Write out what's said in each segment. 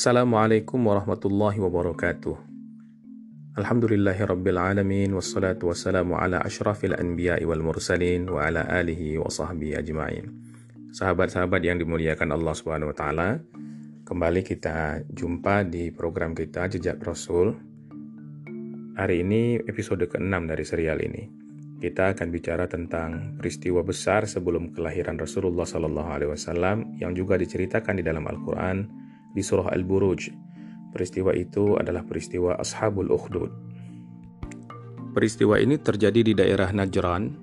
Assalamualaikum warahmatullahi wabarakatuh. Alhamdulillahi rabbil alamin wassalatu wassalamu ala ashrafil anbiya'i wal mursalin wa ala alihi wa sahbihi ajma'in. Sahabat-sahabat yang dimuliakan Allah Subhanahu wa taala, kembali kita jumpa di program kita Jejak Rasul. Hari ini episode ke-6 dari serial ini. Kita akan bicara tentang peristiwa besar sebelum kelahiran Rasulullah Sallallahu Alaihi Wasallam yang juga diceritakan di dalam Al-Quran di surah Al-Buruj. Peristiwa itu adalah peristiwa Ashabul Ukhdud. Peristiwa ini terjadi di daerah Najran,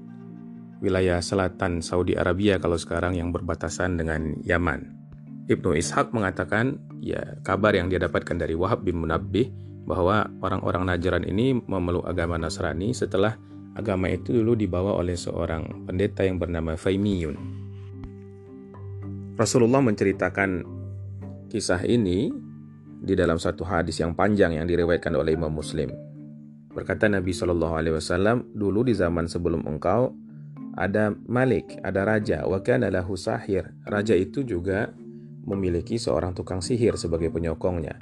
wilayah selatan Saudi Arabia kalau sekarang yang berbatasan dengan Yaman. Ibnu Ishaq mengatakan, ya kabar yang dia dapatkan dari Wahab bin Munabbih bahwa orang-orang Najran ini memeluk agama Nasrani setelah agama itu dulu dibawa oleh seorang pendeta yang bernama Faimiyun. Rasulullah menceritakan Kisah ini di dalam satu hadis yang panjang yang diriwayatkan oleh Imam Muslim. Berkata Nabi Shallallahu Alaihi Wasallam, dulu di zaman sebelum engkau ada Malik, ada raja, wakan adalah sahir. Raja itu juga memiliki seorang tukang sihir sebagai penyokongnya.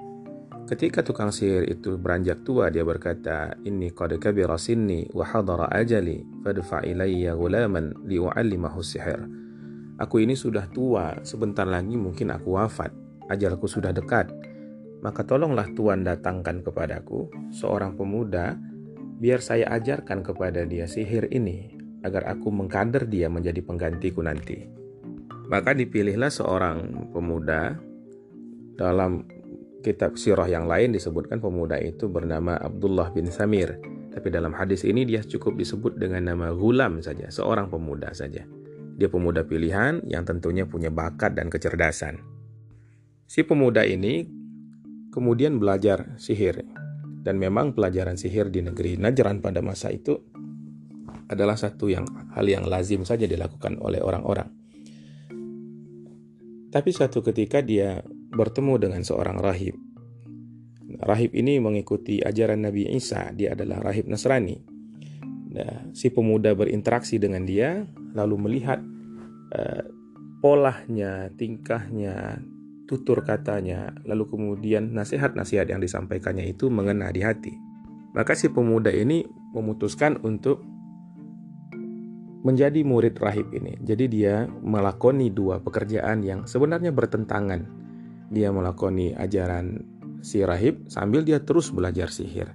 Ketika tukang sihir itu beranjak tua, dia berkata, Inni qad kabira sinni wa hadara ajali, fadfa ilayya gulaman li'u'allimahu sihir. Aku ini sudah tua, sebentar lagi mungkin aku wafat ajalku sudah dekat, maka tolonglah Tuhan datangkan kepadaku seorang pemuda, biar saya ajarkan kepada dia sihir ini, agar aku mengkader dia menjadi penggantiku nanti. Maka dipilihlah seorang pemuda dalam kitab sirah yang lain disebutkan pemuda itu bernama Abdullah bin Samir. Tapi dalam hadis ini dia cukup disebut dengan nama Gulam saja, seorang pemuda saja. Dia pemuda pilihan yang tentunya punya bakat dan kecerdasan. Si pemuda ini kemudian belajar sihir. Dan memang pelajaran sihir di negeri Najran pada masa itu adalah satu yang hal yang lazim saja dilakukan oleh orang-orang. Tapi suatu ketika dia bertemu dengan seorang rahib. Rahib ini mengikuti ajaran Nabi Isa, dia adalah rahib Nasrani. Nah, si pemuda berinteraksi dengan dia, lalu melihat uh, polahnya, tingkahnya, tutur katanya, lalu kemudian nasihat-nasihat yang disampaikannya itu mengena di hati. Maka si pemuda ini memutuskan untuk menjadi murid rahib ini. Jadi dia melakoni dua pekerjaan yang sebenarnya bertentangan. Dia melakoni ajaran si rahib sambil dia terus belajar sihir.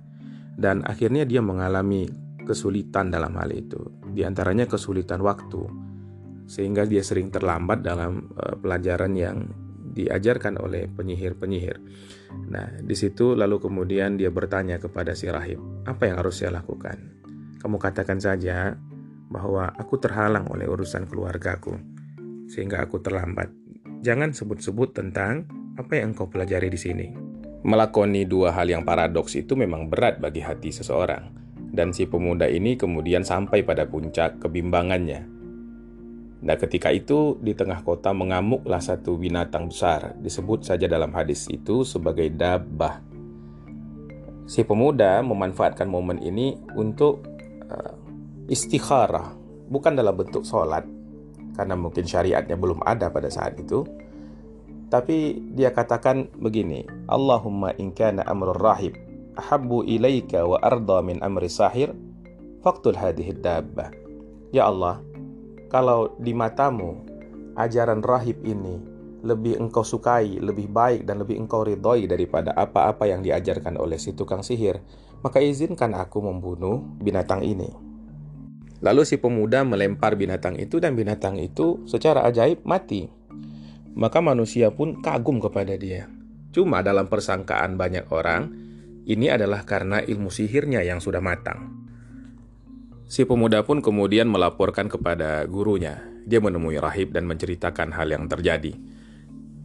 Dan akhirnya dia mengalami kesulitan dalam hal itu. Di antaranya kesulitan waktu. Sehingga dia sering terlambat dalam uh, pelajaran yang diajarkan oleh penyihir-penyihir. Nah, di situ lalu kemudian dia bertanya kepada si rahib, apa yang harus saya lakukan? Kamu katakan saja bahwa aku terhalang oleh urusan keluargaku, sehingga aku terlambat. Jangan sebut-sebut tentang apa yang engkau pelajari di sini. Melakoni dua hal yang paradoks itu memang berat bagi hati seseorang, dan si pemuda ini kemudian sampai pada puncak kebimbangannya Nah ketika itu di tengah kota mengamuklah satu binatang besar disebut saja dalam hadis itu sebagai dabah. Si pemuda memanfaatkan momen ini untuk uh, istikharah bukan dalam bentuk sholat karena mungkin syariatnya belum ada pada saat itu. Tapi dia katakan begini, Allahumma in kana amrul rahib ahabbu ilaika wa arda min amri sahir faqtul hadhihi dabbah. Ya Allah, kalau di matamu ajaran rahib ini lebih engkau sukai, lebih baik dan lebih engkau ridhoi daripada apa-apa yang diajarkan oleh si tukang sihir, maka izinkan aku membunuh binatang ini. Lalu si pemuda melempar binatang itu dan binatang itu secara ajaib mati. Maka manusia pun kagum kepada dia. Cuma dalam persangkaan banyak orang, ini adalah karena ilmu sihirnya yang sudah matang. Si pemuda pun kemudian melaporkan kepada gurunya. Dia menemui rahib dan menceritakan hal yang terjadi.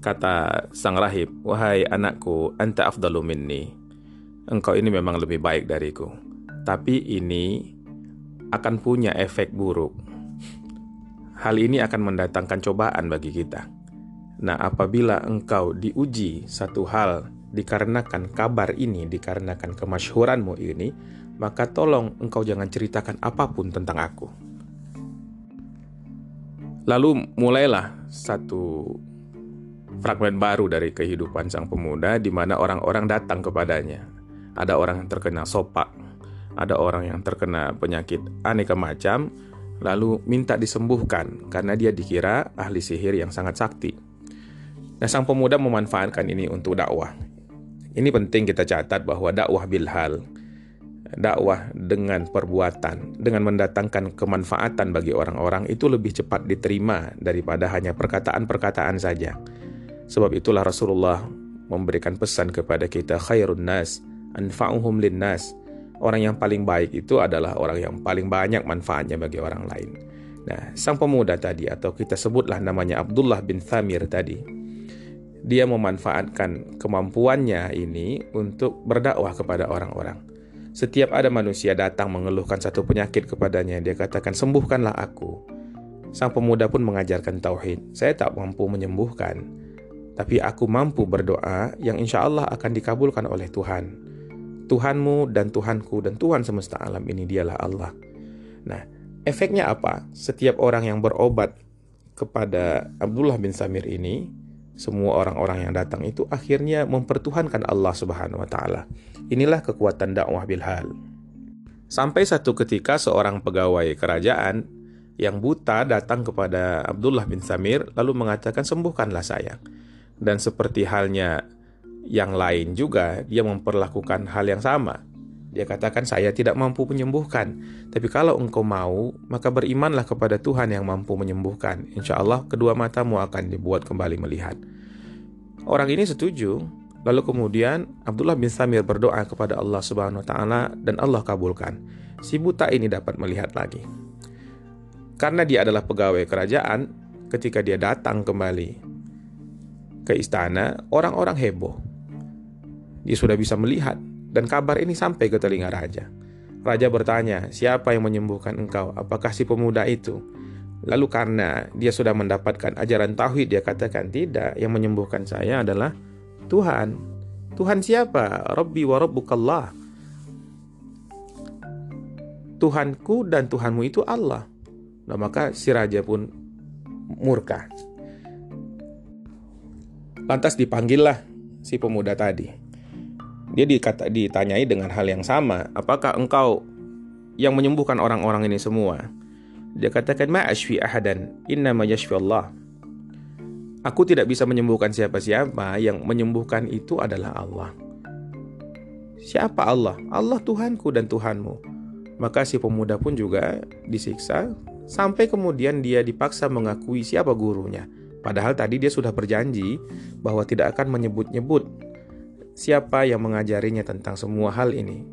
Kata sang rahib, "Wahai anakku, anta afdalu minni. Engkau ini memang lebih baik dariku. Tapi ini akan punya efek buruk. Hal ini akan mendatangkan cobaan bagi kita. Nah, apabila engkau diuji satu hal dikarenakan kabar ini, dikarenakan kemasyhuranmu ini, maka tolong engkau jangan ceritakan apa pun tentang aku. Lalu mulailah satu fragmen baru dari kehidupan sang pemuda di mana orang-orang datang kepadanya. Ada orang yang terkena sopak, ada orang yang terkena penyakit aneka macam, lalu minta disembuhkan karena dia dikira ahli sihir yang sangat sakti. Nah, sang pemuda memanfaatkan ini untuk dakwah. Ini penting kita catat bahwa dakwah bilhal, dakwah dengan perbuatan, dengan mendatangkan kemanfaatan bagi orang-orang itu lebih cepat diterima daripada hanya perkataan-perkataan saja. Sebab itulah Rasulullah memberikan pesan kepada kita khairun nas anfa'uhum linnas. Orang yang paling baik itu adalah orang yang paling banyak manfaatnya bagi orang lain. Nah, sang pemuda tadi atau kita sebutlah namanya Abdullah bin Thamir tadi. Dia memanfaatkan kemampuannya ini untuk berdakwah kepada orang-orang. Setiap ada manusia datang mengeluhkan satu penyakit kepadanya, dia katakan, "Sembuhkanlah aku." Sang pemuda pun mengajarkan tauhid. Saya tak mampu menyembuhkan, tapi aku mampu berdoa yang insya Allah akan dikabulkan oleh Tuhan. Tuhanmu dan Tuhanku dan Tuhan semesta alam ini dialah Allah. Nah, efeknya apa? Setiap orang yang berobat kepada Abdullah bin Samir ini, semua orang-orang yang datang itu akhirnya mempertuhankan Allah Subhanahu wa taala. Inilah kekuatan dakwah bilhal. Sampai satu ketika seorang pegawai kerajaan yang buta datang kepada Abdullah bin Samir lalu mengatakan sembuhkanlah saya. Dan seperti halnya yang lain juga dia memperlakukan hal yang sama. Dia katakan saya tidak mampu menyembuhkan, tapi kalau engkau mau, maka berimanlah kepada Tuhan yang mampu menyembuhkan. Insya Allah kedua matamu akan dibuat kembali melihat. Orang ini setuju, lalu kemudian Abdullah bin Samir berdoa kepada Allah Subhanahu wa taala dan Allah kabulkan. Si buta ini dapat melihat lagi. Karena dia adalah pegawai kerajaan, ketika dia datang kembali ke istana, orang-orang heboh dia sudah bisa melihat dan kabar ini sampai ke telinga raja. Raja bertanya, "Siapa yang menyembuhkan engkau? Apakah si pemuda itu?" Lalu karena dia sudah mendapatkan ajaran tauhid, dia katakan, "Tidak, yang menyembuhkan saya adalah Tuhan." Tuhan siapa? Rabbi wa rabbukallah. Tuhanku dan Tuhanmu itu Allah. Nah, maka si raja pun murka. Lantas dipanggillah si pemuda tadi. Dia dikata, ditanyai dengan hal yang sama, apakah engkau yang menyembuhkan orang-orang ini semua? Dia katakan, Ma'ashfi ahadan, inna ma Allah. Aku tidak bisa menyembuhkan siapa-siapa, yang menyembuhkan itu adalah Allah. Siapa Allah? Allah Tuhanku dan Tuhanmu. Maka si pemuda pun juga disiksa, sampai kemudian dia dipaksa mengakui siapa gurunya. Padahal tadi dia sudah berjanji bahwa tidak akan menyebut-nyebut siapa yang mengajarinya tentang semua hal ini.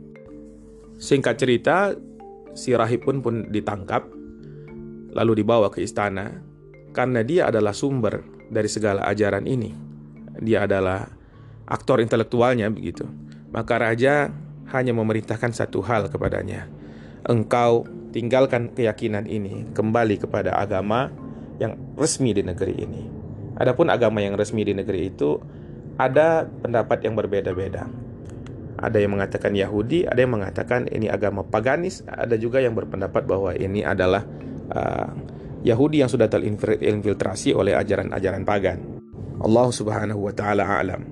Singkat cerita, si rahib pun pun ditangkap, lalu dibawa ke istana, karena dia adalah sumber dari segala ajaran ini. Dia adalah aktor intelektualnya begitu. Maka raja hanya memerintahkan satu hal kepadanya. Engkau tinggalkan keyakinan ini, kembali kepada agama yang resmi di negeri ini. Adapun agama yang resmi di negeri itu ada pendapat yang berbeda-beda. Ada yang mengatakan Yahudi, ada yang mengatakan ini agama paganis, ada juga yang berpendapat bahwa ini adalah uh, Yahudi yang sudah terinfiltrasi oleh ajaran-ajaran pagan. Allah Subhanahu wa taala alam.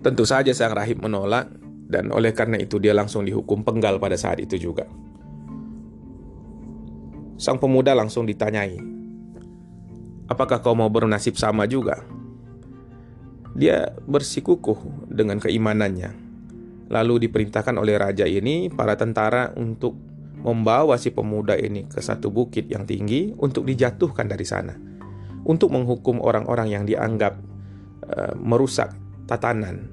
Tentu saja sang rahib menolak dan oleh karena itu dia langsung dihukum penggal pada saat itu juga. Sang pemuda langsung ditanyai, "Apakah kau mau bernasib sama juga?" Dia bersikukuh dengan keimanannya. Lalu diperintahkan oleh raja ini para tentara untuk membawa si pemuda ini ke satu bukit yang tinggi untuk dijatuhkan dari sana. Untuk menghukum orang-orang yang dianggap uh, merusak tatanan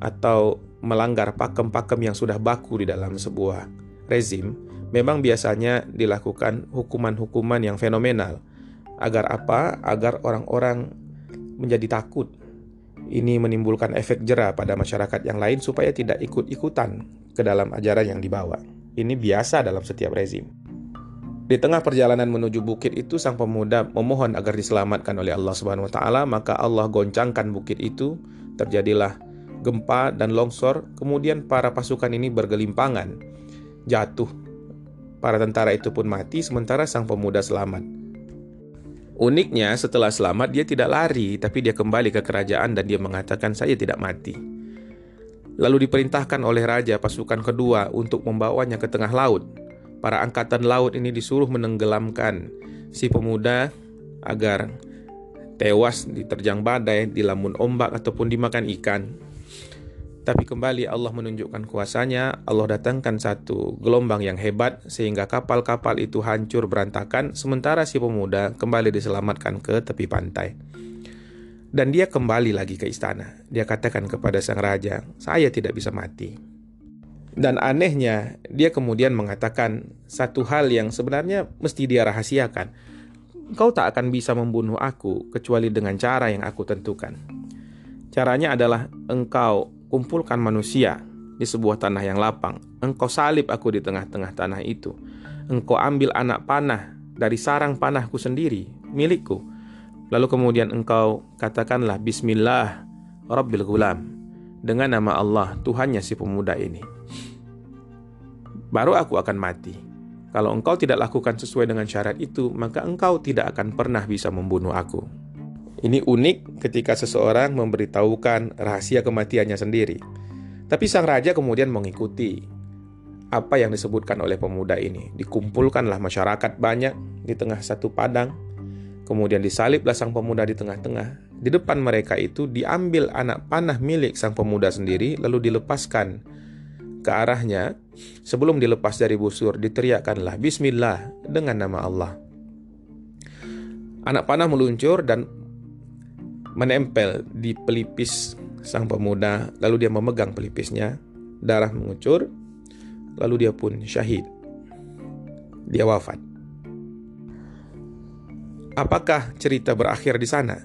atau melanggar pakem-pakem yang sudah baku di dalam sebuah rezim, memang biasanya dilakukan hukuman-hukuman yang fenomenal. Agar apa? Agar orang-orang menjadi takut ini menimbulkan efek jera pada masyarakat yang lain supaya tidak ikut-ikutan ke dalam ajaran yang dibawa. Ini biasa dalam setiap rezim. Di tengah perjalanan menuju bukit itu sang pemuda memohon agar diselamatkan oleh Allah Subhanahu wa taala, maka Allah goncangkan bukit itu, terjadilah gempa dan longsor, kemudian para pasukan ini bergelimpangan, jatuh. Para tentara itu pun mati sementara sang pemuda selamat. Uniknya setelah selamat dia tidak lari, tapi dia kembali ke kerajaan dan dia mengatakan saya tidak mati. Lalu diperintahkan oleh raja pasukan kedua untuk membawanya ke tengah laut. Para angkatan laut ini disuruh menenggelamkan si pemuda agar tewas diterjang badai, dilamun ombak ataupun dimakan ikan. Tapi kembali Allah menunjukkan kuasanya, Allah datangkan satu gelombang yang hebat sehingga kapal-kapal itu hancur berantakan sementara si pemuda kembali diselamatkan ke tepi pantai. Dan dia kembali lagi ke istana. Dia katakan kepada sang raja, "Saya tidak bisa mati." Dan anehnya, dia kemudian mengatakan satu hal yang sebenarnya mesti dia rahasiakan. Kau tak akan bisa membunuh aku kecuali dengan cara yang aku tentukan. Caranya adalah engkau kumpulkan manusia di sebuah tanah yang lapang. Engkau salib aku di tengah-tengah tanah itu. Engkau ambil anak panah dari sarang panahku sendiri, milikku. Lalu kemudian engkau katakanlah Bismillah Rabbil Gulam dengan nama Allah Tuhannya si pemuda ini. Baru aku akan mati. Kalau engkau tidak lakukan sesuai dengan syarat itu, maka engkau tidak akan pernah bisa membunuh aku. Ini unik ketika seseorang memberitahukan rahasia kematiannya sendiri. Tapi sang raja kemudian mengikuti apa yang disebutkan oleh pemuda ini. Dikumpulkanlah masyarakat banyak di tengah satu padang. Kemudian disaliblah sang pemuda di tengah-tengah. Di depan mereka itu diambil anak panah milik sang pemuda sendiri lalu dilepaskan ke arahnya. Sebelum dilepas dari busur diteriakkanlah Bismillah dengan nama Allah. Anak panah meluncur dan menempel di pelipis sang pemuda, lalu dia memegang pelipisnya, darah mengucur, lalu dia pun syahid. Dia wafat. Apakah cerita berakhir di sana?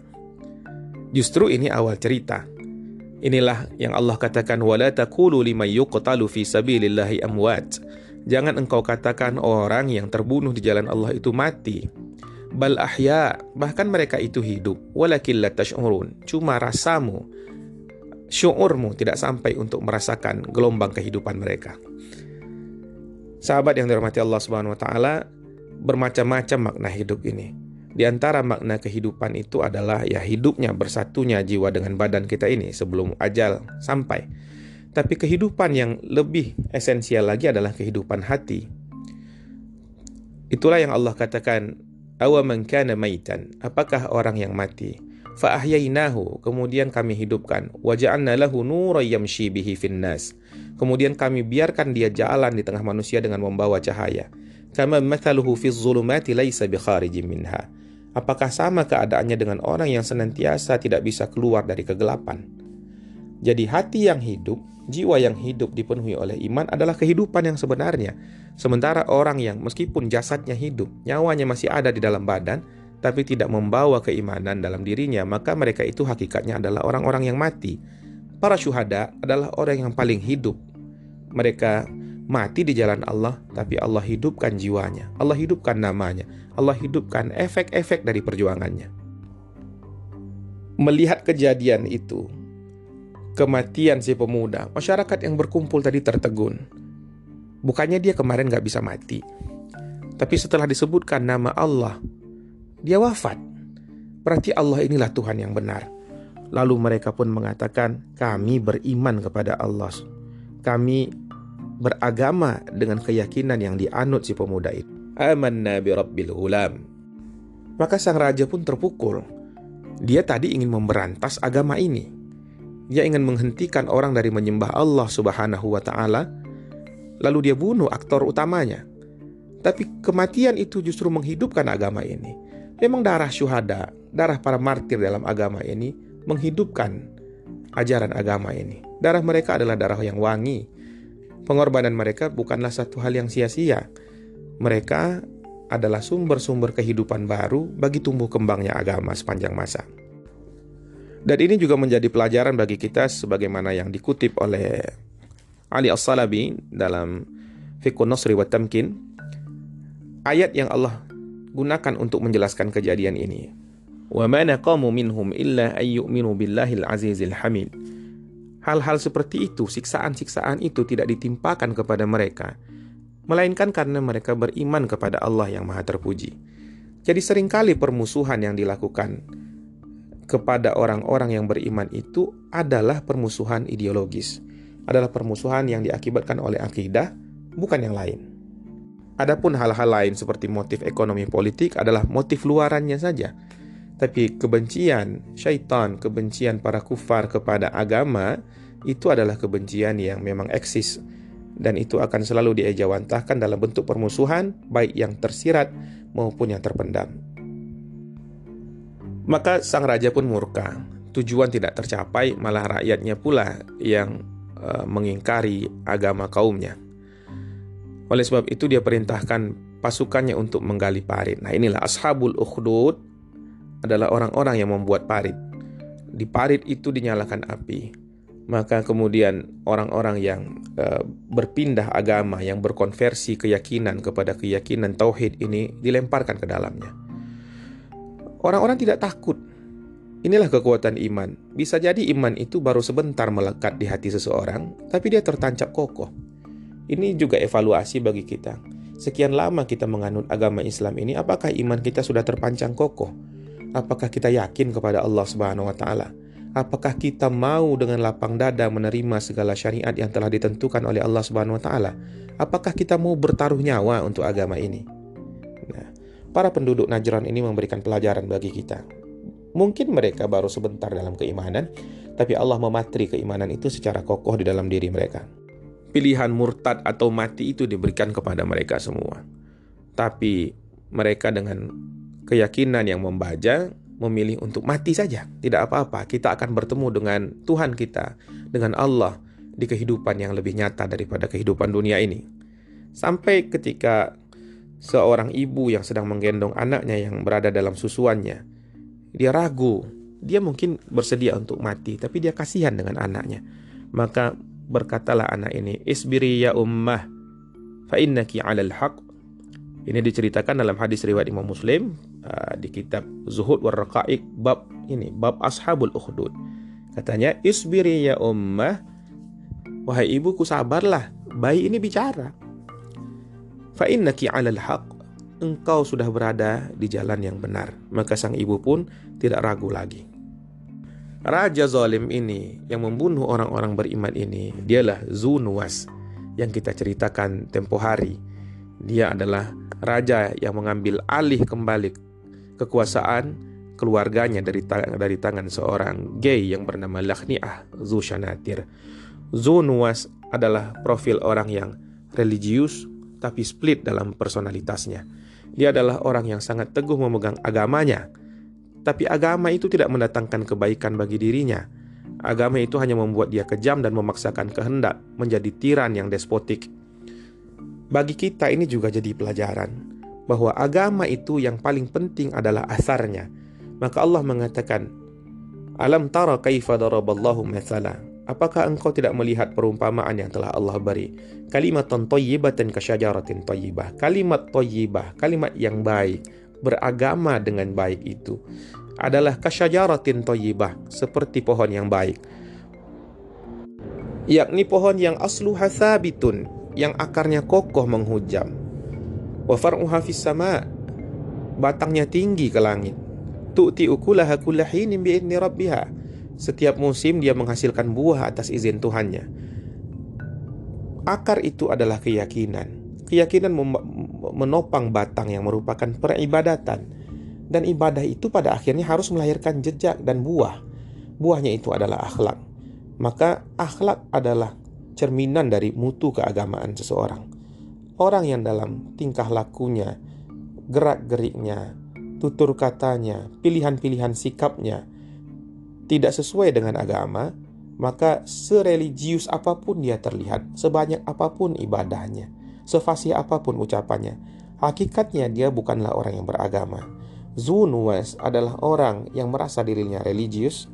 Justru ini awal cerita. Inilah yang Allah katakan wala taqulu liman yuqtalu fi amwat. Jangan engkau katakan orang yang terbunuh di jalan Allah itu mati bal ahya bahkan mereka itu hidup. Walakin la tash'urun cuma rasamu syuurmu tidak sampai untuk merasakan gelombang kehidupan mereka. Sahabat yang dirahmati Allah Subhanahu wa taala bermacam-macam makna hidup ini. Di antara makna kehidupan itu adalah ya hidupnya bersatunya jiwa dengan badan kita ini sebelum ajal sampai. Tapi kehidupan yang lebih esensial lagi adalah kehidupan hati. Itulah yang Allah katakan awaman kana maitan. Apakah orang yang mati? Fa ahyainahu kemudian kami hidupkan. Wa ja'alna lahu nuran yamshi bihi finnas. Kemudian kami biarkan dia jalan di tengah manusia dengan membawa cahaya. Kama mathaluhu fi zulumati laisa bi kharijin minha. Apakah sama keadaannya dengan orang yang senantiasa tidak bisa keluar dari kegelapan? Jadi hati yang hidup jiwa yang hidup dipenuhi oleh iman adalah kehidupan yang sebenarnya. Sementara orang yang meskipun jasadnya hidup, nyawanya masih ada di dalam badan, tapi tidak membawa keimanan dalam dirinya, maka mereka itu hakikatnya adalah orang-orang yang mati. Para syuhada adalah orang yang paling hidup. Mereka mati di jalan Allah, tapi Allah hidupkan jiwanya, Allah hidupkan namanya, Allah hidupkan efek-efek dari perjuangannya. Melihat kejadian itu, kematian si pemuda, masyarakat yang berkumpul tadi tertegun. Bukannya dia kemarin gak bisa mati. Tapi setelah disebutkan nama Allah, dia wafat. Berarti Allah inilah Tuhan yang benar. Lalu mereka pun mengatakan, kami beriman kepada Allah. Kami beragama dengan keyakinan yang dianut si pemuda itu. Amanna bi rabbil ulam. Maka sang raja pun terpukul. Dia tadi ingin memberantas agama ini. Dia ingin menghentikan orang dari menyembah Allah Subhanahu wa taala, lalu dia bunuh aktor utamanya. Tapi kematian itu justru menghidupkan agama ini. Memang darah syuhada, darah para martir dalam agama ini menghidupkan ajaran agama ini. Darah mereka adalah darah yang wangi. Pengorbanan mereka bukanlah satu hal yang sia-sia. Mereka adalah sumber-sumber kehidupan baru bagi tumbuh kembangnya agama sepanjang masa. Dan ini juga menjadi pelajaran bagi kita sebagaimana yang dikutip oleh Ali As-Salabi dalam Fiqh Nasri wa Tamkin. Ayat yang Allah gunakan untuk menjelaskan kejadian ini. Wa ma naqamu minhum illa ayyuminu billahil azizil hamid. Hal-hal seperti itu, siksaan-siksaan itu tidak ditimpakan kepada mereka, melainkan karena mereka beriman kepada Allah yang Maha Terpuji. Jadi sering kali permusuhan yang dilakukan kepada orang-orang yang beriman itu adalah permusuhan ideologis, adalah permusuhan yang diakibatkan oleh akidah, bukan yang lain. Adapun hal-hal lain seperti motif ekonomi politik adalah motif luarannya saja. Tapi kebencian syaitan, kebencian para kufar kepada agama itu adalah kebencian yang memang eksis dan itu akan selalu diejawantahkan dalam bentuk permusuhan baik yang tersirat maupun yang terpendam. Maka sang raja pun murka. Tujuan tidak tercapai, malah rakyatnya pula yang uh, mengingkari agama kaumnya. Oleh sebab itu dia perintahkan pasukannya untuk menggali parit. Nah inilah ashabul ukhdud adalah orang-orang yang membuat parit. Di parit itu dinyalakan api. Maka kemudian orang-orang yang uh, berpindah agama, yang berkonversi keyakinan kepada keyakinan tauhid ini dilemparkan ke dalamnya. Orang-orang tidak takut. Inilah kekuatan iman. Bisa jadi iman itu baru sebentar melekat di hati seseorang, tapi dia tertancap kokoh. Ini juga evaluasi bagi kita. Sekian lama kita menganut agama Islam ini, apakah iman kita sudah terpancang kokoh? Apakah kita yakin kepada Allah Subhanahu wa taala? Apakah kita mau dengan lapang dada menerima segala syariat yang telah ditentukan oleh Allah Subhanahu wa taala? Apakah kita mau bertaruh nyawa untuk agama ini? Para penduduk Najran ini memberikan pelajaran bagi kita. Mungkin mereka baru sebentar dalam keimanan, tapi Allah mematri keimanan itu secara kokoh di dalam diri mereka. Pilihan murtad atau mati itu diberikan kepada mereka semua. Tapi mereka dengan keyakinan yang membaja memilih untuk mati saja. Tidak apa-apa, kita akan bertemu dengan Tuhan kita, dengan Allah di kehidupan yang lebih nyata daripada kehidupan dunia ini. Sampai ketika seorang ibu yang sedang menggendong anaknya yang berada dalam susuannya, dia ragu, dia mungkin bersedia untuk mati, tapi dia kasihan dengan anaknya. Maka berkatalah anak ini, "Isbiri ya ummah, fa innaki 'alal haq." Ini diceritakan dalam hadis riwayat Imam Muslim uh, di kitab Zuhud war Raqaiq bab ini bab Ashabul Ukhdud. Katanya isbiri ya ummah wahai ibuku sabarlah bayi ini bicara. Fa innaki 'alal haq engkau sudah berada di jalan yang benar. Maka sang ibu pun tidak ragu lagi. Raja zalim ini yang membunuh orang-orang beriman ini dialah Zunuwas yang kita ceritakan tempo hari. Dia adalah raja yang mengambil alih kembali kekuasaan keluarganya dari tangan, dari tangan seorang gay yang bernama Lakhni'ah Zushanatir. Zunuwas adalah profil orang yang religius tapi split dalam personalitasnya. Dia adalah orang yang sangat teguh memegang agamanya, tapi agama itu tidak mendatangkan kebaikan bagi dirinya. Agama itu hanya membuat dia kejam dan memaksakan kehendak menjadi tiran yang despotik. Bagi kita ini juga jadi pelajaran bahwa agama itu yang paling penting adalah asarnya. Maka Allah mengatakan, Alam tara kaifa daraballahu mathala. Apakah engkau tidak melihat perumpamaan yang telah Allah beri? Kalimat thayyibatan kasyajaratin thayyibah. Kalimat thayyibah, kalimat yang baik, beragama dengan baik itu adalah kasyajaratin thayyibah, seperti pohon yang baik. Yakni pohon yang asluha thabitun, yang akarnya kokoh menghujam. Wa far'uha fis sama. Batangnya tinggi ke langit. Tu'ti ukulaha kullahinin bi'idni rabbiha. Setiap musim dia menghasilkan buah atas izin Tuhannya. Akar itu adalah keyakinan. Keyakinan menopang batang yang merupakan peribadatan. Dan ibadah itu pada akhirnya harus melahirkan jejak dan buah. Buahnya itu adalah akhlak. Maka akhlak adalah cerminan dari mutu keagamaan seseorang. Orang yang dalam tingkah lakunya, gerak-geriknya, tutur katanya, pilihan-pilihan sikapnya tidak sesuai dengan agama, maka sereligius apa pun dia terlihat, sebanyak apa pun ibadahnya, sefasih apa pun ucapannya, hakikatnya dia bukanlah orang yang beragama. Zunuwas adalah orang yang merasa dirinya religius,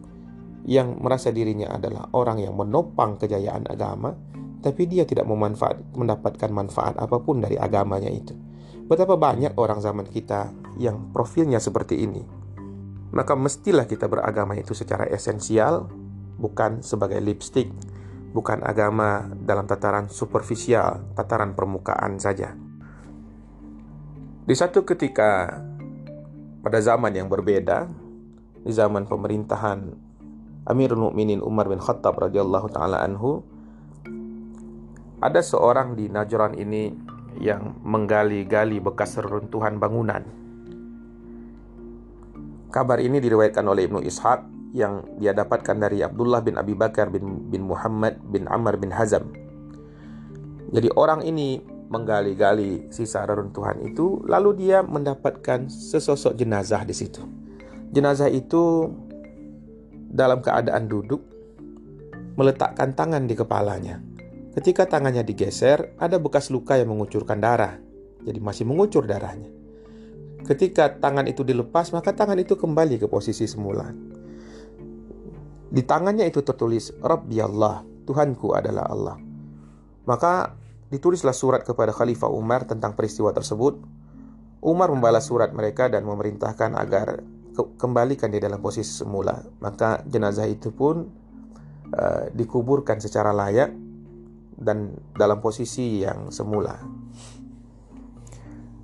yang merasa dirinya adalah orang yang menopang kejayaan agama, tapi dia tidak memanfaat, mendapatkan manfaat apa pun dari agamanya itu. Betapa banyak orang zaman kita yang profilnya seperti ini. Maka mestilah kita beragama itu secara esensial, bukan sebagai lipstick, bukan agama dalam tataran superficial, tataran permukaan saja. Di satu ketika pada zaman yang berbeda di zaman pemerintahan Amirul Mukminin Umar bin Khattab radhiyallahu taala anhu ada seorang di Najran ini yang menggali-gali bekas reruntuhan bangunan. Kabar ini diriwayatkan oleh Ibnu Ishaq yang dia dapatkan dari Abdullah bin Abi Bakar bin, bin Muhammad bin Amr bin Hazam. Jadi orang ini menggali-gali sisa reruntuhan itu, lalu dia mendapatkan sesosok jenazah di situ. Jenazah itu dalam keadaan duduk, meletakkan tangan di kepalanya. Ketika tangannya digeser, ada bekas luka yang mengucurkan darah, jadi masih mengucur darahnya. Ketika tangan itu dilepas, maka tangan itu kembali ke posisi semula. Di tangannya itu tertulis, Rabbi Allah, Tuhanku adalah Allah. Maka ditulislah surat kepada Khalifah Umar tentang peristiwa tersebut. Umar membalas surat mereka dan memerintahkan agar ke kembalikan dia dalam posisi semula. Maka jenazah itu pun uh, dikuburkan secara layak dan dalam posisi yang semula.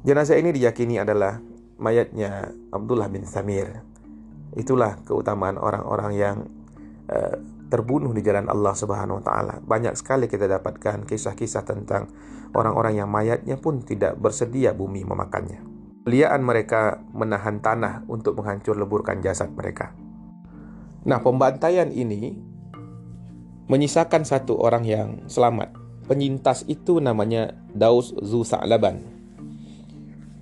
Jenazah ini diyakini adalah mayatnya Abdullah bin Samir. Itulah keutamaan orang-orang yang uh, terbunuh di jalan Allah Subhanahu wa taala. Banyak sekali kita dapatkan kisah-kisah tentang orang-orang yang mayatnya pun tidak bersedia bumi memakannya. Liaan mereka menahan tanah untuk menghancur leburkan jasad mereka. Nah, pembantaian ini menyisakan satu orang yang selamat. Penyintas itu namanya Daus Zu Sa'laban.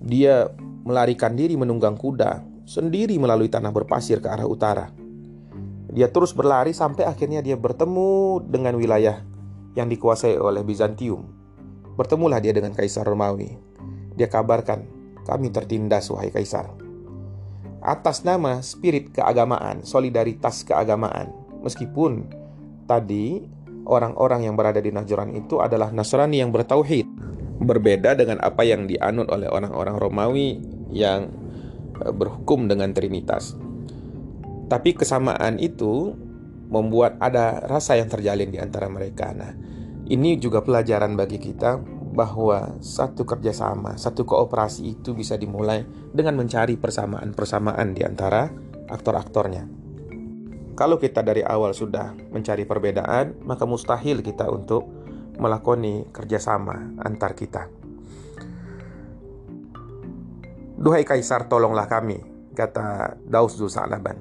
Dia melarikan diri menunggang kuda sendiri melalui tanah berpasir ke arah utara dia terus berlari sampai akhirnya dia bertemu dengan wilayah yang dikuasai oleh Bizantium. Bertemulah dia dengan Kaisar Romawi. Dia kabarkan, kami tertindas wahai Kaisar. Atas nama spirit keagamaan, solidaritas keagamaan. Meskipun tadi orang-orang yang berada di Najran itu adalah Nasrani yang bertauhid. Berbeda dengan apa yang dianut oleh orang-orang Romawi yang eh, berhukum dengan Trinitas. Tapi kesamaan itu membuat ada rasa yang terjalin di antara mereka. Nah, ini juga pelajaran bagi kita bahwa satu kerjasama, satu kooperasi itu bisa dimulai dengan mencari persamaan-persamaan di antara aktor-aktornya. Kalau kita dari awal sudah mencari perbedaan, maka mustahil kita untuk melakoni kerjasama antar kita. Duhai Kaisar, tolonglah kami, kata Daus Zusalaban.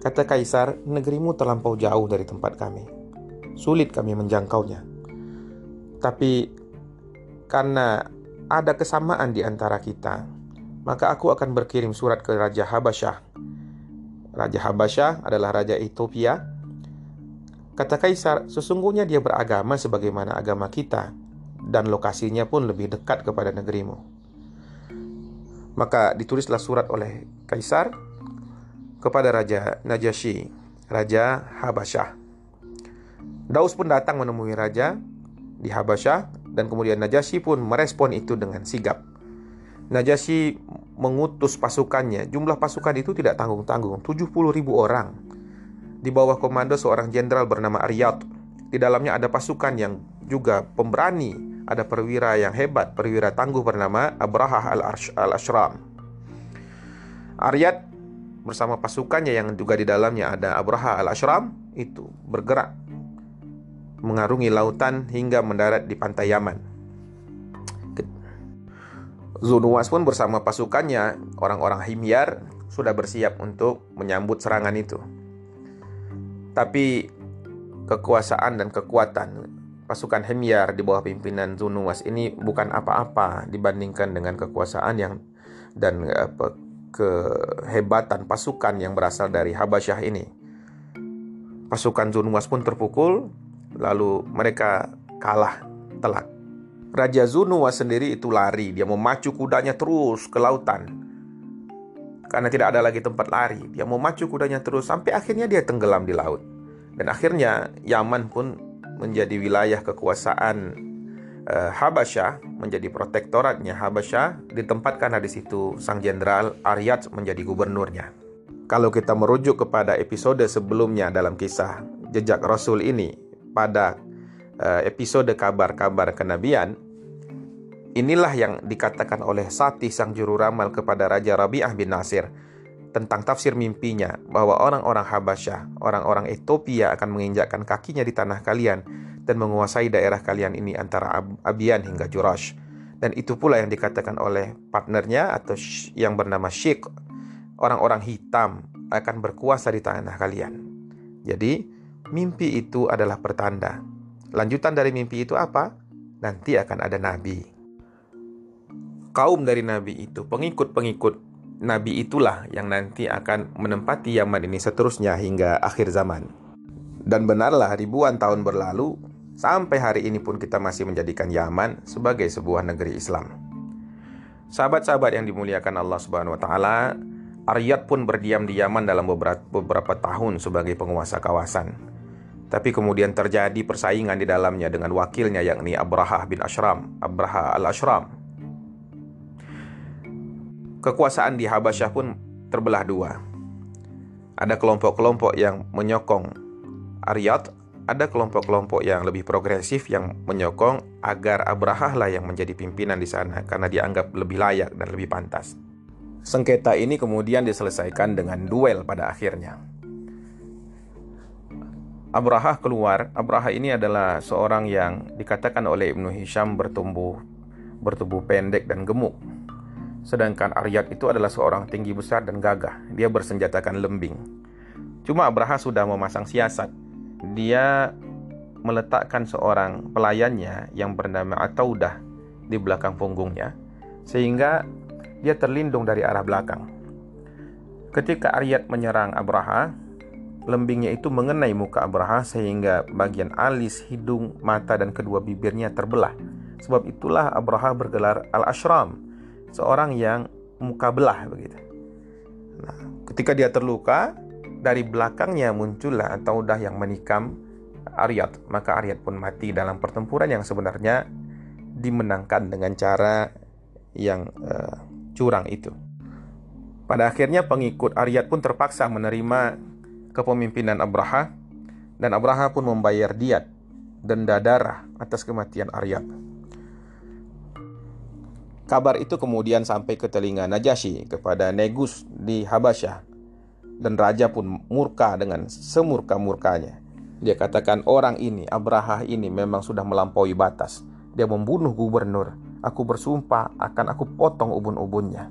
Kata Kaisar, negerimu terlampau jauh dari tempat kami. Sulit kami menjangkaunya. Tapi karena ada kesamaan di antara kita, maka aku akan berkirim surat ke Raja Habasyah. Raja Habasyah adalah Raja Ethiopia. Kata Kaisar, sesungguhnya dia beragama sebagaimana agama kita, dan lokasinya pun lebih dekat kepada negerimu. Maka ditulislah surat oleh Kaisar kepada Raja Najasyi, Raja Habasyah. Daus pun datang menemui Raja di Habasyah dan kemudian Najasyi pun merespon itu dengan sigap. Najasyi mengutus pasukannya. Jumlah pasukan itu tidak tanggung-tanggung, 70 ribu orang. Di bawah komando seorang jenderal bernama Aryat. Di dalamnya ada pasukan yang juga pemberani, ada perwira yang hebat, perwira tangguh bernama Abrahah al-Ashram. Aryat bersama pasukannya yang juga di dalamnya ada Abraha al-Ashram itu bergerak mengarungi lautan hingga mendarat di pantai Yaman. Zunuwas pun bersama pasukannya, orang-orang Himyar, sudah bersiap untuk menyambut serangan itu. Tapi kekuasaan dan kekuatan pasukan Himyar di bawah pimpinan Zunuwas ini bukan apa-apa dibandingkan dengan kekuasaan yang dan apa, kehebatan pasukan yang berasal dari Habasyah ini. Pasukan Zunwas pun terpukul, lalu mereka kalah telak. Raja Zunwas sendiri itu lari, dia memacu kudanya terus ke lautan. Karena tidak ada lagi tempat lari, dia memacu kudanya terus sampai akhirnya dia tenggelam di laut. Dan akhirnya Yaman pun menjadi wilayah kekuasaan uh, Habasyah menjadi protektoratnya Habasyah ditempatkan di situ sang jenderal Aryat menjadi gubernurnya. Kalau kita merujuk kepada episode sebelumnya dalam kisah jejak Rasul ini pada uh, episode kabar-kabar kenabian inilah yang dikatakan oleh Sati sang juru ramal kepada Raja Rabi'ah bin Nasir tentang tafsir mimpinya bahwa orang-orang Habasyah, orang-orang Ethiopia akan menginjakkan kakinya di tanah kalian dan menguasai daerah kalian ini antara Abian hingga Jurash. Dan itu pula yang dikatakan oleh partnernya atau yang bernama Sheikh. Orang-orang hitam akan berkuasa di tanah kalian. Jadi, mimpi itu adalah pertanda. Lanjutan dari mimpi itu apa? Nanti akan ada nabi. Kaum dari nabi itu, pengikut-pengikut nabi itulah yang nanti akan menempati Yaman ini seterusnya hingga akhir zaman. Dan benarlah ribuan tahun berlalu, sampai hari ini pun kita masih menjadikan Yaman sebagai sebuah negeri Islam. Sahabat-sahabat yang dimuliakan Allah Subhanahu wa taala, Aryat pun berdiam di Yaman dalam beberapa, tahun sebagai penguasa kawasan. Tapi kemudian terjadi persaingan di dalamnya dengan wakilnya yakni Abraha bin Ashram, Abraha al-Ashram kekuasaan di Habasyah pun terbelah dua. Ada kelompok-kelompok yang menyokong Aryat, ada kelompok-kelompok yang lebih progresif yang menyokong agar Abraha lah yang menjadi pimpinan di sana karena dianggap lebih layak dan lebih pantas. Sengketa ini kemudian diselesaikan dengan duel pada akhirnya. Abraha keluar. Abraha ini adalah seorang yang dikatakan oleh Ibnu Hisham bertumbuh bertubuh pendek dan gemuk. Sedangkan Aryat itu adalah seorang tinggi besar dan gagah. Dia bersenjatakan lembing. Cuma Abraha sudah memasang siasat. Dia meletakkan seorang pelayannya yang bernama Ataudah di belakang punggungnya sehingga dia terlindung dari arah belakang. Ketika Aryat menyerang Abraha, lembingnya itu mengenai muka Abraha sehingga bagian alis, hidung, mata dan kedua bibirnya terbelah. Sebab itulah Abraha bergelar Al-Ashram seorang yang muka belah begitu. Nah, ketika dia terluka, dari belakangnya muncullah atau udah yang menikam Aryat, maka Aryat pun mati dalam pertempuran yang sebenarnya dimenangkan dengan cara yang uh, curang itu. Pada akhirnya pengikut Aryat pun terpaksa menerima kepemimpinan Abraha dan Abraha pun membayar diat denda darah atas kematian Aryat. Kabar itu kemudian sampai ke telinga Najasyi kepada Negus di Habasyah. Dan raja pun murka dengan semurka-murkanya. Dia katakan orang ini, Abraha ini memang sudah melampaui batas. Dia membunuh gubernur. Aku bersumpah akan aku potong ubun-ubunnya.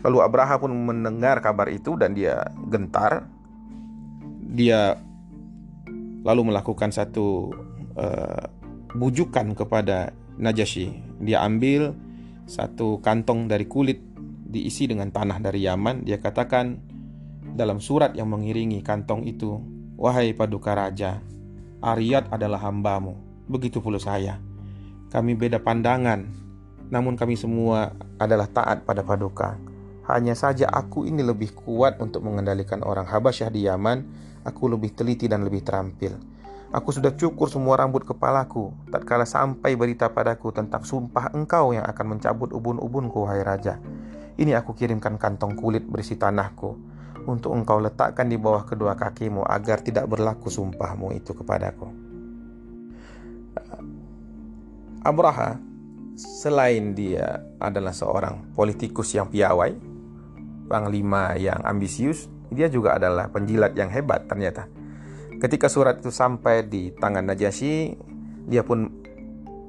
Lalu Abraha pun mendengar kabar itu dan dia gentar. Dia lalu melakukan satu uh, bujukan kepada Najasyi. Dia ambil satu kantong dari kulit diisi dengan tanah dari Yaman. Dia katakan dalam surat yang mengiringi kantong itu, Wahai Paduka Raja, Aryat adalah hambamu, begitu pula saya. Kami beda pandangan, namun kami semua adalah taat pada Paduka. Hanya saja aku ini lebih kuat untuk mengendalikan orang Habasyah di Yaman, aku lebih teliti dan lebih terampil. Aku sudah cukur semua rambut kepalaku, tatkala sampai berita padaku tentang sumpah engkau yang akan mencabut ubun-ubunku, wahai raja. Ini aku kirimkan kantong kulit berisi tanahku, untuk engkau letakkan di bawah kedua kakimu agar tidak berlaku sumpahmu itu kepadaku. Abraha, selain dia adalah seorang politikus yang piawai, panglima yang ambisius, dia juga adalah penjilat yang hebat ternyata. Ketika surat itu sampai di tangan Najasyi, dia pun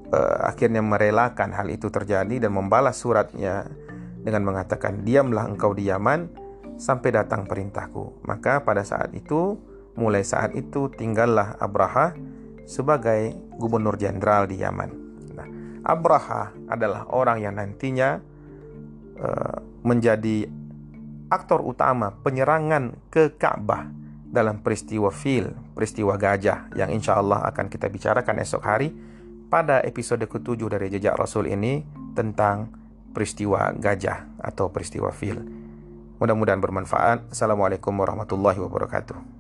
uh, akhirnya merelakan hal itu terjadi dan membalas suratnya dengan mengatakan, "Diamlah engkau di Yaman sampai datang perintahku." Maka pada saat itu, mulai saat itu tinggallah Abraha sebagai gubernur jenderal di Yaman. Nah, Abraha adalah orang yang nantinya uh, menjadi aktor utama penyerangan ke Ka'bah dalam peristiwa fil, peristiwa gajah yang insya Allah akan kita bicarakan esok hari pada episode ketujuh dari Jejak Rasul ini tentang peristiwa gajah atau peristiwa fil. Mudah-mudahan bermanfaat. Assalamualaikum warahmatullahi wabarakatuh.